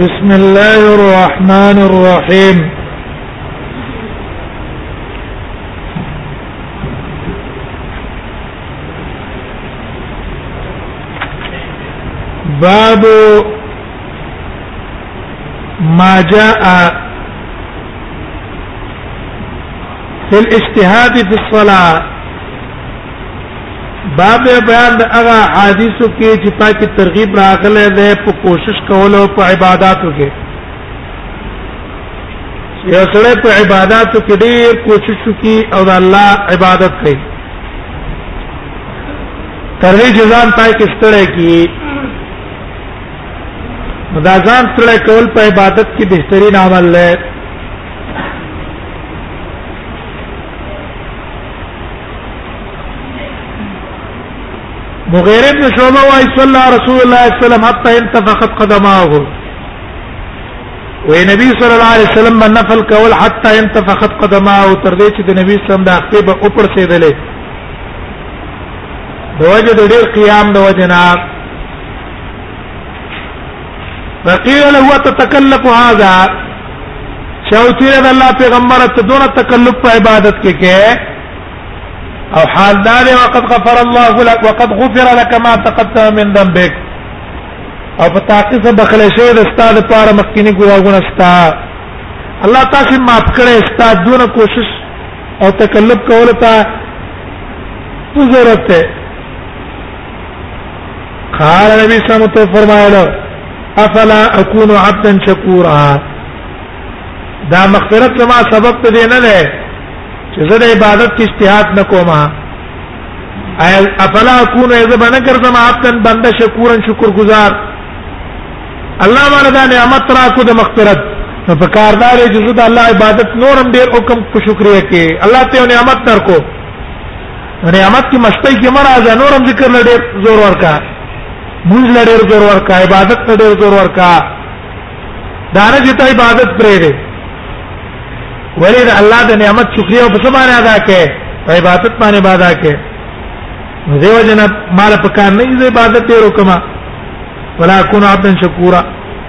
بسم الله الرحمن الرحيم باب ما جاء في الاجتهاد في الصلاه باب بیان د هغه حدیثو کې چې پاکي ترغیب راغله ده په کوشش کولو په عبادتو کې یو سره په عبادتو کې ډېر کوشش وکي او د الله عبادت کوي تر دې ځان پای کې ستړی کی مدازان ستړی کول په عبادت کې بهترین عمل دی مغيره بن شعبه واي صلى رسول الله صلى الله عليه وسلم حتى انتفخت قدماه وې نبی صلی الله علیه وسلم باندې نفل کول حتا انتفخت قدمه او تر دې چې د نبی صلی الله علیه وسلم د اخته په اوپر سیدلې دواجه د ډېر قیام د وجنا فقيل له تتكلف هذا شاوتي رضي الله پیغمبر ته دون تکلف په عبادت کې کې او حال دار وقد غفر الله لك وقد غفر لك ما تقدم من ذنبك او په تاقیس بخله شوی د استاد لپاره مخکینی ګواګونه ستا الله تاسو معاف کړي استاد دونه کوشش او تکلف کول ته ضرورت ده قال نبی صلی الله علیه وسلم فرمایله افلا اكون عبدا شکورا دا مغفرت زما سبب ته دی نه نه چې زه د عبادت کې اجتهاد نکوم افلا اكون اذا بنا ګرځم عبدا بنده شکورا شکر گزار الله باندې دا نعمت را کو د مغفرت نو په کاردار چې زه د الله عبادت نورم ډیر حکم په شکریا کې الله ته نعمت درکو نعمت کې مستۍ کې مرزه نورم ذکر لړې زور ورکا مونږ لړې زور ورکا عبادت لړې زور ورکا دانه چې ته عبادت پرې دې ولې دا الله د نعمت شکریا په سبحانه ادا کې عبادت باندې بادا کې نو دیو جن مال پکان نه دې عبادت یې وکما ولا کون عبد شکورا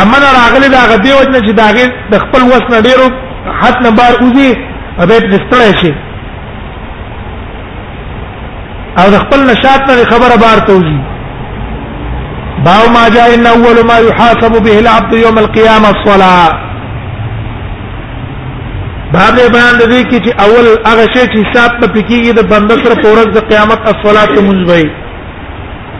امن راغلی دا غدې وجنه چې داغه د خپل وس نه ډیرو حد نه بار اوزي ابه پرستړی شي او د خپل نشاط نه خبره بار توزي باو ما جاء ان اول ما يحاسب به العبد يوم القيامه الصلاه باب بیان د دې کې چې اول هغه شی چې حساب په پکې د بنده سره پورز د قیامت الصلاه منځ وي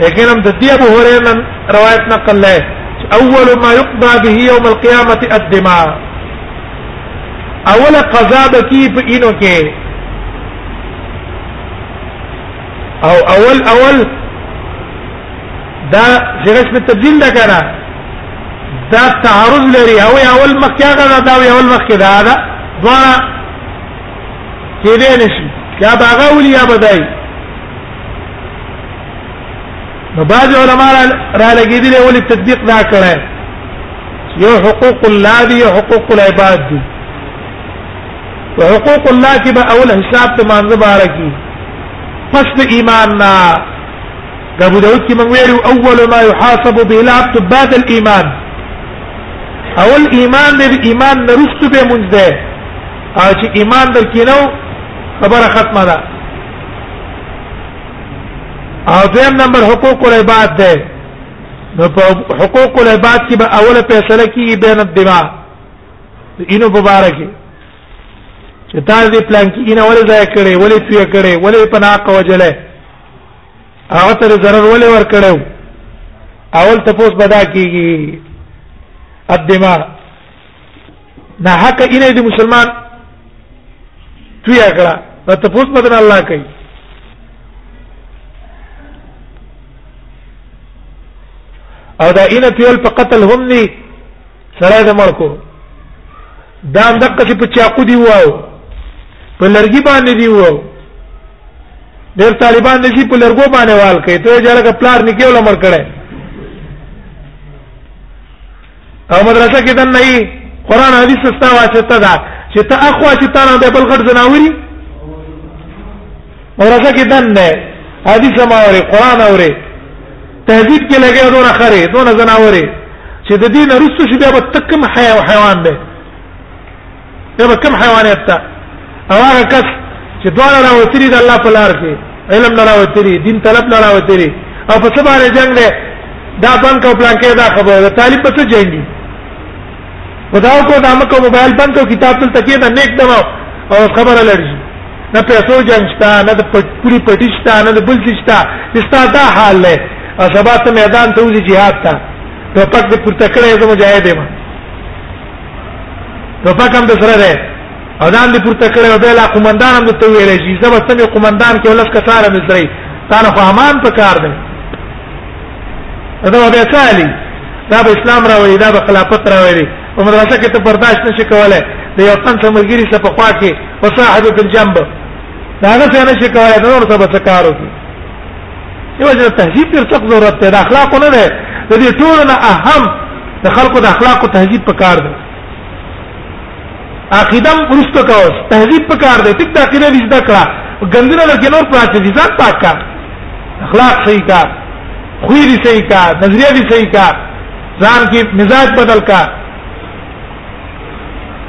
لیکن هم د دې ابو هريره روایت نقل لای اول ما يقضى به يوم القيامه الدماء اول قضا بکی په اینو کې او اول اول دا جرش په تبديل دا کنه دا تعارض لري او اول مخکې هغه دا او اول مخکې دا دا دواړه کې دې نشي یا باغه ولي یا بدای نو بعض علما را لګیدل ولې تطبیق دا کړه یو حقوق الله دی یو حقوق العباد دی حقوق الله کې به اول حساب ته مانځه بارکی پس د ایمان نه ابو داود کې موږ ویلو اول ما يحاسب به العبد بعد الايمان اول ایمان دې ایمان نرسته به مونږ ده او چې ایمان درکینو خبره ختمه ده او دیم نمبر حقوق العباد ده نو په حقوق العباد کې به اوله فیصله کیږي بین الدماء اینو مبارک چې تاسو دې پلان کې اینه ولې ځای کړې ولې توې کړې ولې پناه کوجلې هغه تر ضرر ولې ور کړو اول تاسو بدا کیږي الدماء نه حق اینه دی مسلمان تو یا کړه نو ته پوس بدن الله کوي او دا اینه تیل په قتل هم ني سره د مرکو دا دقه چې په چاقو دی وو په لرګي باندې دی وو ډېر طالبان نشي په لرګو باندې وال کوي ته جره کا پلار نکي ول مر کړي او مدرسه کې دنه یې قران حدیث ستا واسطه ده چې ته اخوا چې تاره د بل غټ زناوري مدرسه کې دنه حدیث ما اوري قران اوري تهذیب کې لګي دون خره دون زناوري چې د دین رسو شي بیا تکم حیا او حیوان ده دا به کوم حیوانات ته او هغه کس چې دواړه راوتري د الله په لار کې علم نه راوتري دین طلب نه راوتري او په څه باندې جنگ دی دا بانک او پلان کې دا خبره ده طالب په څه جنگي خداو کو دا مکو موبایل بانک او کتاب تل تکي نه نیک دمو او خبره لري نه پیسو جنگ شته نه د پوری پټی شته نه د بل څه شته استا دا حال له او سبا ته میدان ته وځي jihad ته ټوپک دې پورته کړې زه مجاهد یم نو پکم د سره ده او دا د پورته کړه او بل قومندان هم ته ویل شي زما سم قومندان کې ولس کثاره مصری تا نه فهمان په کار ده دا به چالي دا به اسلام راوړي دا به خلافت راوړي په مدرسه کې ته برداشت نشي کولای د یو تن سره ملګری سره په خوا کې وصاحب بالجنب دا هغه څه نشي کولای نور څه به کار وکړي یو چې تهذیب تر څخه ضرورت دی د اخلاق نه دی د دې ټول نه اهم د خلکو د اخلاق او تهذیب په کار دی عقیده ورسته کوس تهذیب په کار دی ټیک د عقیده دې زده کړه ګندنه لکه نور پاتې دي ځان پاک کا اخلاق صحیح کا خوې دې صحیح کا نظریه دې صحیح کا ځان کې مزاج بدل کا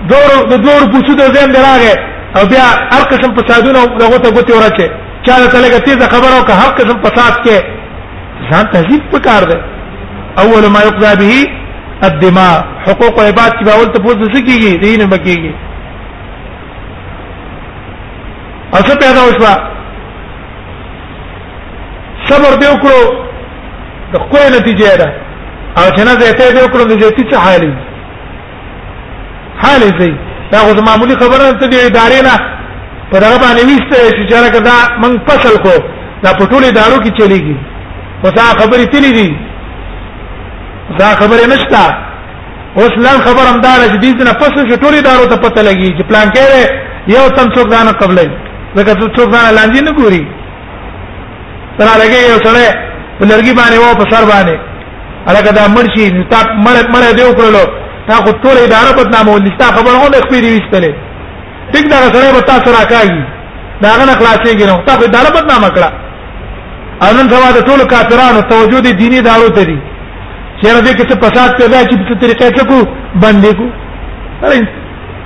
دور د دور پوسو د زم دراغه او بیا هر قسم فسادونه دغه ته ګوتې ورکه چا ته لګه تیزه خبره او که هر قسم فساد کې ځان تهذیب پکار دی اول ما یقضى به الدماء حقوق عباد چې باول ته پوسو سکیږي دین بکیږي او څه پیدا وشوه صبر دی وکړو د کوی نتیجه ده او چې نه زه ته دی وکړم د دې څه حالي حال دی دا خو معمولی خبره ته دی ادارې نه په دغه باندې وسته چې چېرې کدا من فصل کو دا په ټولې دارو کې چلیږي وسا خبرې تلې دي دا خبره نشتا اوس لن خبر هم دار چې دې نه پس چې ټولې دارو ته پته لګي چې پلان کړي یو تن څوک دانه قبلې لکه څوک څوک دانه لاندې نه ګوري تر هغه یو سره لرګي باندې و په سر باندې الګا دا مرشي تا مړ مړ دی وکړلو تا خو ټول اداره په نامه ولستا خبر غو نه خپې دی وستلې ټیک دا سره به تاسو راکاږي دا غنه خلاصې ګنو تا خو اداره په نامه کړه او نن سبا د ټول کافرانو توجه دي دینی دارو ته دي چیرې دې کې څه فساد پیدا چې په طریقې څه کو باندې کو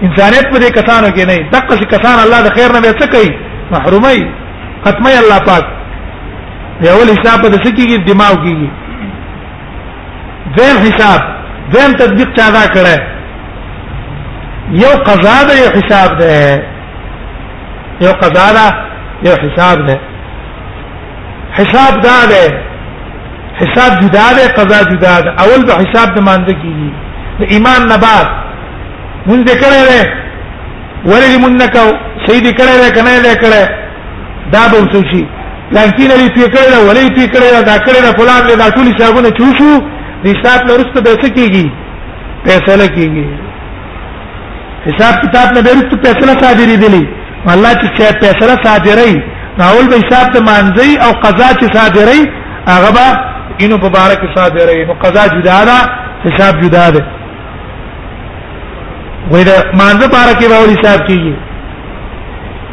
انسانیت په دې کسانو کې نه دغه کسان الله د خیر نه څه کوي محرومي ختمي الله پاک دی اول حساب په دسه کېږي دماغ کېږي دیم حساب دیم تطبیق چا دا کړه یو قضا ده یو حساب ده یو قضا ده یو حساب ده حساب دا ده حساب جدا ده قضا جدا ده اول به حساب د مانځ کیږي د ایمان نه بعد مونږ کړه ولې مونږ نه کو سید کړه کنه نه کړه دا به څه شي لکه نه لري پیکړه دا ولې پیکړه دا کړه دا فلان دې دا ټول حسابونه چوشو دې حساب لرسته به څه کیږي فیصله کیږي حساب کتاب نه ډېر څه فیصله صادرې دي الله چې فیصله صادرې راول به حساب ته مانځي او قضا چې صادرې هغه به انو مبارک صادرې نو قضا جدا ده حساب جدا ده وای دا مانځه بارکه باور حساب کیږي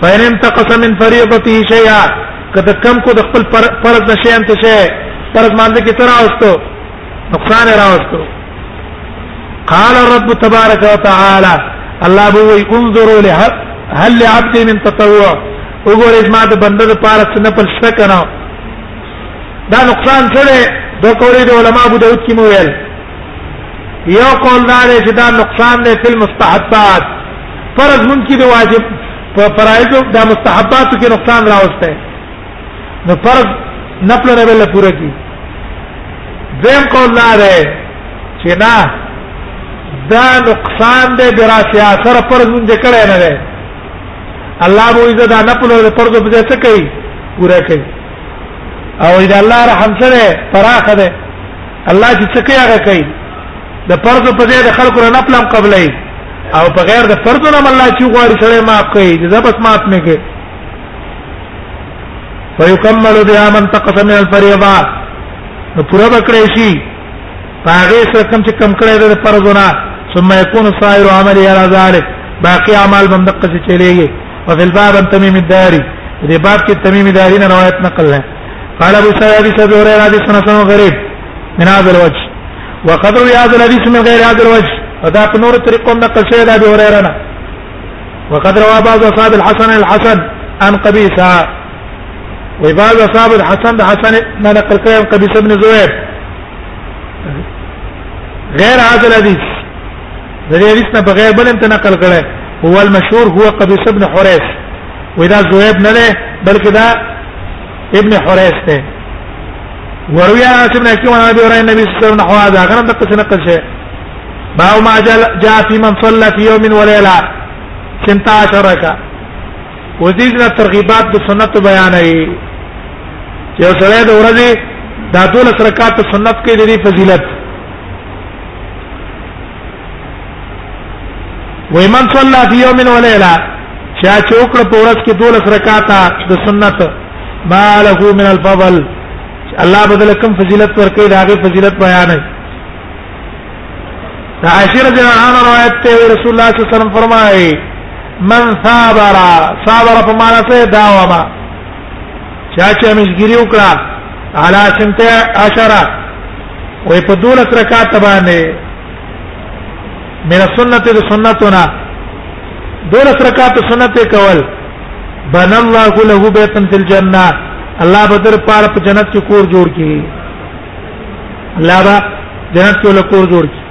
فإن انتقص من فريضته شيئا کته کم کو د خپل فرض نشي انت شي فرض مانځ کې تر اوستو نقصان راوستو قال الرب تبارك وتعالى الله بو انظروا له هل لعبد من تطوع وګوره زما د بنده د پاره څنګه پر څه کنه دا نقصان څه دی د کولې د علما ابو داود کې مو ویل یو قول دا دی چې دا نقصان دی په مستحبات فرض مونږ کې دی واجب په فرایض د مستحباتو کې نقصان راوسته نو فرض نفل نه ویل پوره کی زم قول لا ده چې نه دا نقصان دی برا سي اثر فرض مونږ کړه نه ده الله مو عزت نه په لور فرض په ځای څه کوي پوره کوي او اذا الله رحم سره فراخ ده الله چې څه کوي هغه کوي د فرض په ځای د خلکو نه خپل قبلای او په غیر د فرض نه الله چې غواړي سره معاف کوي جزا بس معاف نه کوي فیکمل بها من تقص من الفریضه نو پورا بکړی شي هغه سره کوم چې کم کړی د فرض نه ثم يكون صائر عمل على ذلك باقي اعمال بندقه چلےږي وفي الباب تميم الداري دې باب کې تميم الداري نه روایت نقل ہے قال ابو سعيد ابي اور رضي سنا سنا غريب من هذا الوجه وقدر هذا الحديث من غير هذا الوجه فذا نور طريق نقل سيد ابي هريره وقد روى بعض اصحاب الحسن الحسن عن قبيسه وبعض اصحاب الحسن الحسن ما نقل كلام قبيس بن زهير غير هذا الحديث د دې حدیث نه بغیر بل ته نقل کړي هو المشهور هو قبيص ابن حريث ودا زهيب نه ده بلکې دا ابن حريث ده وروي عن انس بن حكيم عن ابي هريره النبي صلى الله عليه وسلم نحو هذا غنم دقه نقل شيء باو ما جاء في من صلى في يوم وليله سنتا عشرکا وزیدنا ترغیبات د سنت بیان ای چې سره د ورځې د ټول سرکات سنت کې د فضیلت وای من صلى في يوم وليله چا چې وکړه په ورځ کې دولس رکعاته د سنت ما له من الفضل الله بدل کوم فضیلت ورکړي دا غي فضیلت بیان دی دا عائشہ رضی الله عنها روایت ته رسول الله صلی الله علیه وسلم فرمایي من صابر صابر په معنا څه دا وما چا چې امشګری وکړه علا سنته عشره وې په دولت رکعات باندې میرا سنت د سنتونه دولت رکعات سنت کول بن الله له بیتن فی الجنه الله بدر پار په جنت کې کور جوړ کړي الله با جنت کې له کور جوړ کړي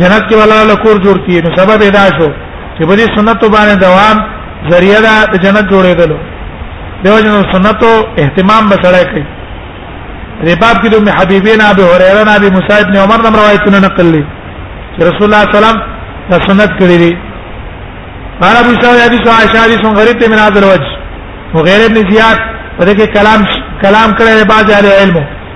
جنت کې ولا له کور جوړ کی نو سبب ادا شو چې په دې سنت باندې دوام ذریعہ ده د جنت جوړېدلو دیو جن سنتو اهتمام به سره کوي دې باب کې د حبیبین ابي هريره نه ابي موسی ابن عمر نم روایتونه نقل لي چې رسول الله صلی الله علیه وسلم دا سنت کړی دی قال ابو سعيد حديث عائشه حديث غريب من هذا الوجه وغير ابن زياد په دې کې کلام کلام کړی بعض اهل علمو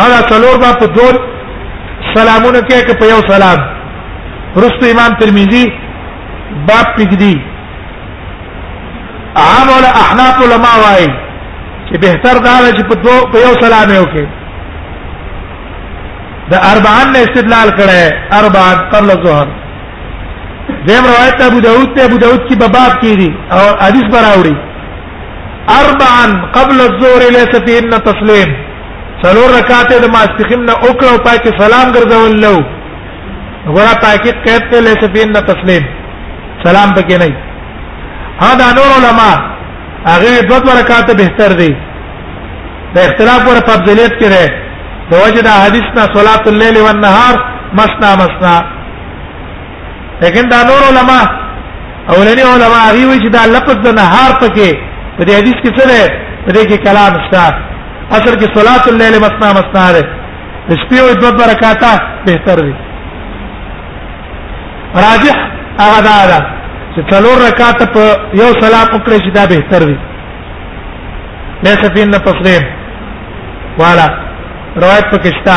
هغه څلور به په دوه سلامونه کې کې په یو سلام رستو امام ترمذی باب پکدي عام ولا احناف علماء وايي چې بهتر دا چې په دوه په یو سلام یو کې د اربعان نه استدلال کړه اربعان قبل الظهر دیم روایت ابو داود ته ابو داود کی باب کی دي او حدیث پر اوړي اربعا قبل الظهر ليس فيهن تسليم څلور رکعات د ماسپخیم نه وکړو پاکي سلام ګرځول لو غره پاکي قید ته ليس فيهن تسليم سلام پکې نه ها دا نور علما هغه د دوه رکعات بهتر دی د اختلاف پر فضیلت کې ده د وجه د حدیث نه صلات الليل والنهار مسنا مسنا لیکن دا نور علما اولنی علما هغه وی چې دا لفظ د نهار پکې په دې حدیث کې څه ده په دې کې کلام شته اصل کې صلات الليل مسنا مسنا ده د شپې او دوه برکاته به تر دي راجح هغه دا ده چې څلور رکعات په یو سلام وکړي چې دا به تر دي ليس فين تسليم والا روایت پکې شته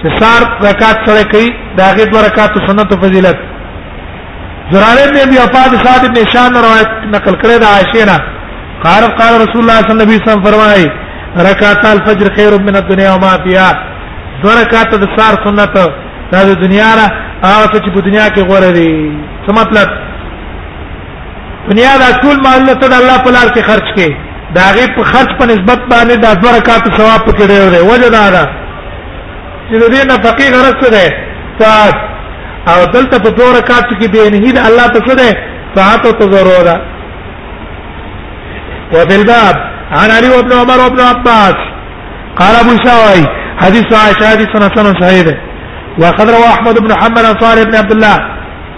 چې سار رکعت سره کوي دا غي دوه رکعات سنت فضیلت زراره ابن ابي وفاد صاحب ابن شان روایت نقل کړی دا عائشه نه قال قال رسول الله صلی الله علیه وسلم فرمایي رکعات الفجر خیر من الدنيا وما فيها دوه رکعات د سار سنت دا د دنیا را هغه چې په دنیا کې غوړه دي څه مطلب دنیا دا ټول مالونه ته د الله په لار کې خرج کړي دا غي په خرج په نسبت باندې دا دوه رکعات ثواب پکې ډېر دی وجه دا ده چې د دې نه فقې غرض څه ده ساعت او دلته په دوه رکعات کې به نه هیله الله ته څه ده ساعت او تزرور ده وفي الباب عن علي وابن عمر وابن عباس قال ابو شاوي حديث عائشه حديث حسن صحيح وقد روى احمد بن حنبل عن صالح بن عبد الله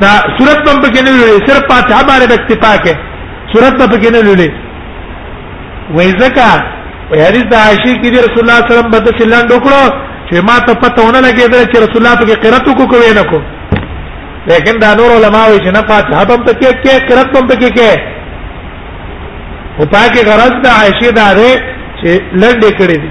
دا صورت هم پکې نه لولې صرف فاتحه باندې د اکتفا کې صورت هم پکې نه لولې وای زکه وای حدیث د عائشې کې رسول الله صلی الله علیه وسلم بده چلان ډوکړو چې ما ته پته ونه لګېدل چې رسول الله پکې قرات کو کوي نه کو لیکن دا نور علما وایي چې نه فاتحه هم پکې کې قرات هم پکې کې او پاکه غرض د عائشې داره چې لړډې کړې دي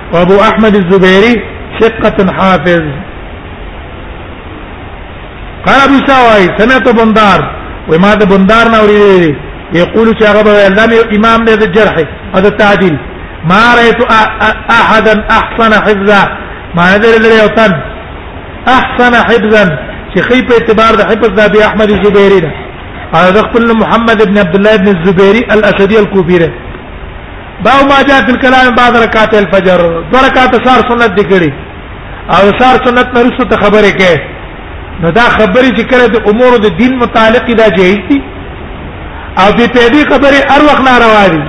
وابو احمد الزبيري ثقة حافظ قال ابو ساوي سمعت بندار وما ده بندار نوري يقول شاغب الامام امام ده الجرح هذا التعديل ما رايت احدا احسن حفظا ما ندري لري وطن احسن حفظا شيخي په اعتبار د حفظ ابي احمد الزبيري ده هذا خپل محمد ابن عبد الله ابن الزبيري الاسدي الكوفيره باو ما جاء في الكلام بعد رکعات الفجر دو رکعات سار سنت دي کړي او سار سنت نه رسو ته خبره کې نو دا خبرې چې کړه د امور د دین متعلق دا جهیز دي او دې په دې خبرې ار وخت نه روا دي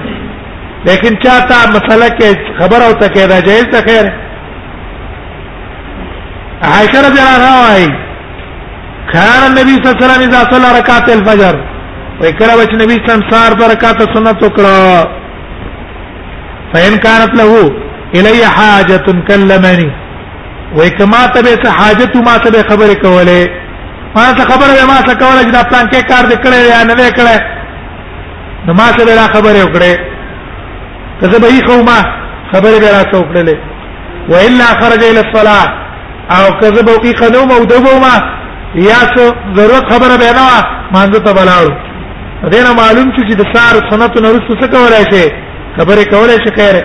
لیکن چاته مسله کې خبر او ته کې دا جهیز ته خیر عائشہ رضی الله عنها وايي کان النبي صلی الله علیه وسلم اذا صلى ركعات الفجر وکړه چې نبی صلی الله علیه وسلم سار پر رکعات سنت وکړه فین کانت له الی حاجه کلمنی وای کما ته به حاجت ما ته به خبره کوله ما ته خبره ما ته کوله چې دا پلان کې کار دې کړی یا نه دې کړی نو ما ته به خبره وکړي کله به یې خو ما خبره به راته وکړلې والا خرج الى الصلاه او کذب او کی قنوم او دبوما یا څه ضرورت خبره به نه مانځه ته بلاړو دینه معلوم شو چې د سار سنت نرسو څه کولای شي خبره کولای شي خیر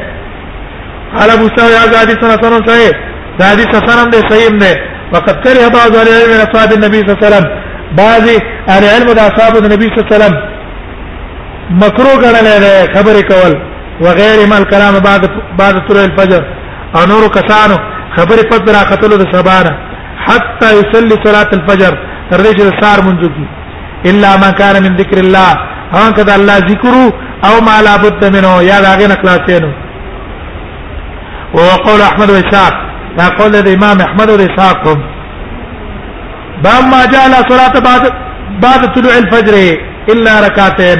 قال ابو سعيد هذا حديث حسن صحيح دا حدیث حسن دی صحیح دی وقد كره بعض اهل العلم من اصحاب النبي صلى الله عليه وسلم بعض اهل العلم د اصحاب النبي صلى الله عليه وسلم مکروه ګڼل خبره کول وغيرهم الكلام بعد بعد طلوع الفجر او نور کسانو خبرې پد را خطلو د سبانه حتا يصلي صلاه الفجر تر دې چې سار مونږ کی الا ما كان من ذکر الله هغه کدا الله ذکر او ما لا بد منه یا داغه نخلاصینو وقول احمد واسحاق دا قول د امام احمد او اسحاق کوم دا ما جاء لا صلاه بعد بعد طلوع الفجر الا ركعتين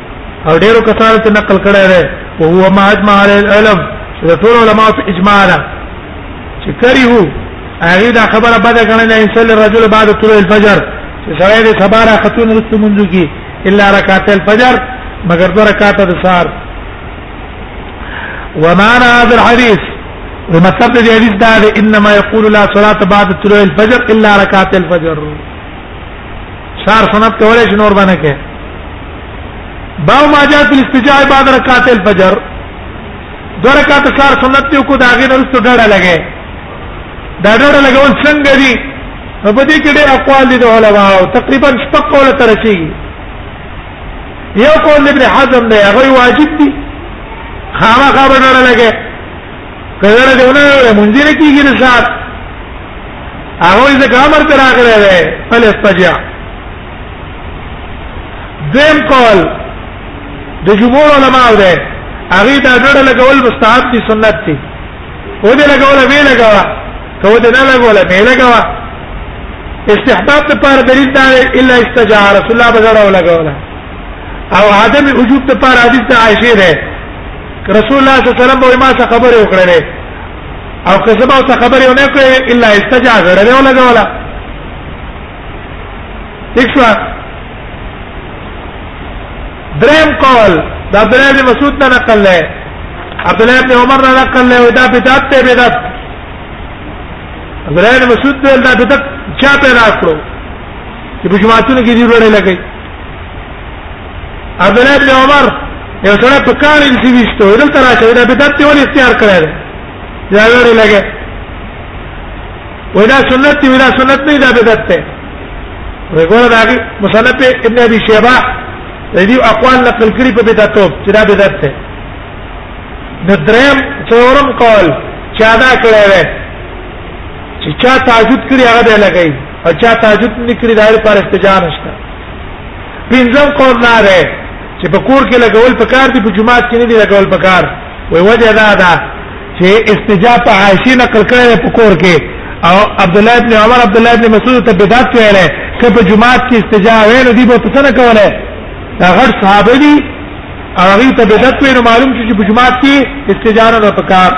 او ډیرو کسانو ته نقل کړی دی او هو ما اجماع علی العلم چې د ټول علماء اجماع ده چې کریو هغه دا خبره بده کړنه نه انسان الرجل بعد طلوع الفجر چې سره د سبا را خاتون رسو منځ کی الا رکعت الفجر مگر دو رکعت د سار ومعنى هذا الحديث ومطلب دې حدیث دا انما يقول لا صلاه بعد طلوع الفجر الا ركعت الفجر شار سنت کولای شي نور باندې کې باو ما جاء فی الاستجاع بعد رکعات الفجر دو رکعات شار سنت یو کو دا غیر رسو ډړه لګي دا ډړه لګول څنګه دي په دې کې ډېر اقوال دي د علماء او تقریبا شپږ قوله تر شي یو قول ابن حزم دی هغه واجب دي خامخا به ډړه لګي کله دې ونه وي مونږ نه کیږي د سات هغه یې ځکه امر تر راغلی دی فل استجع دیم قول د جمهور علماء دی هغه دا ډډه لګول مستحب دي سنت دي و دې لګول به لګوا ته و دې نه لګول به لګوا استحباب ته پر دلیل دا الا استجاع رسول الله بغړا لګولا او عدم وجوب ته پر حدیث عائشه ده رسول الله صلی الله علیه وسلم ما څخه خبره وکړه او که زما څخه خبره ونه کړې الا استجا غړې ولا غولا دښوا دریم قول دا عبد الله بن مسعود نه نقل لای عبد الله بن عمر نه نقل لای دا بدعت ته بدعت عبد الله بن مسعود دا بدعت چا پیدا کړو چې په جماعتونو کې دی وړل لګي عبد الله بن عمر یو سره په کار یې سی وشته ورل تر راشه دا بدعت ته ول اختیار کړی دی دا وړي لګي ودا سنت دی ودا سنت نه دا بدعت ته وګوره دا کی مصنف ابن ابي شيبه دې اقوال نقل کړي په بدعتو چې دا بدعت ته ندرم څورم قول چا دا کړی چې چا تعجب کړی هغه دی لګي او چا تهجد نکړي دا لپاره استجانه نشته پنځم قول نه ده چې په کور کې لګول پکار دي په جمعات کې نه دي لګول پکار وای وجه دا ده چې استجاب په عائشه نقل کړي په کور کې او عبد الله ابن عمر عبد الله ابن مسعود ته بدعت ویل چې په جمعات کې استجاب ویل دي به څه نه کوله دا غړ صحابه دي هغه ته بدعت ویل معلوم چې په جمعات کې استجاب نه پکار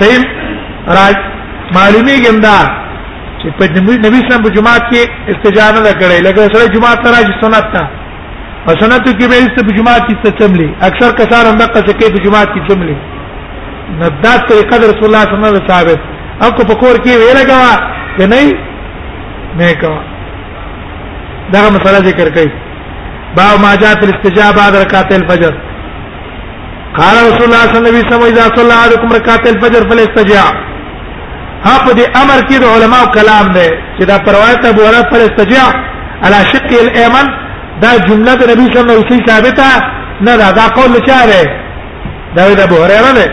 صحیح راج معلومی ګندا چې په نبی اسلام په جماعت کې استجانه نه کړي لکه سره جماعت ته راځي سنت ته او سنت کې به است په جماعت کې تسملي اکثر کسان هم دغه څه کوي په جماعت کې تسملي ندات طریقه رسول الله صلی الله علیه وسلم ثابت او کو په کور کې ویل غوا چې نه نه کوا دا مسله ذکر کړي با ما جاء في الاستجابه بعد ركعتي الفجر قال رسول الله صلی الله علیه وسلم اذا صلى عليكم ركعات الفجر فليستجع ها په دې امر کې د علماو کلام دی چې دا پروایت ابو هريره فليستجع على شق الايمن دا جمله د نبی صلی الله علیه وسلم ثابته نه دا دا قول چا دی دا د ابو هريره دی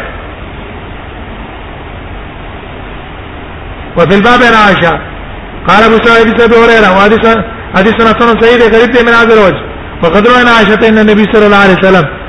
وفي الباب عن عائشه قال ابو سعيد بن ابي هريره وحديث حديث سنه صحيح غريب من هذا الوجه وقد روى عائشه ان النبي صلى الله عليه وسلم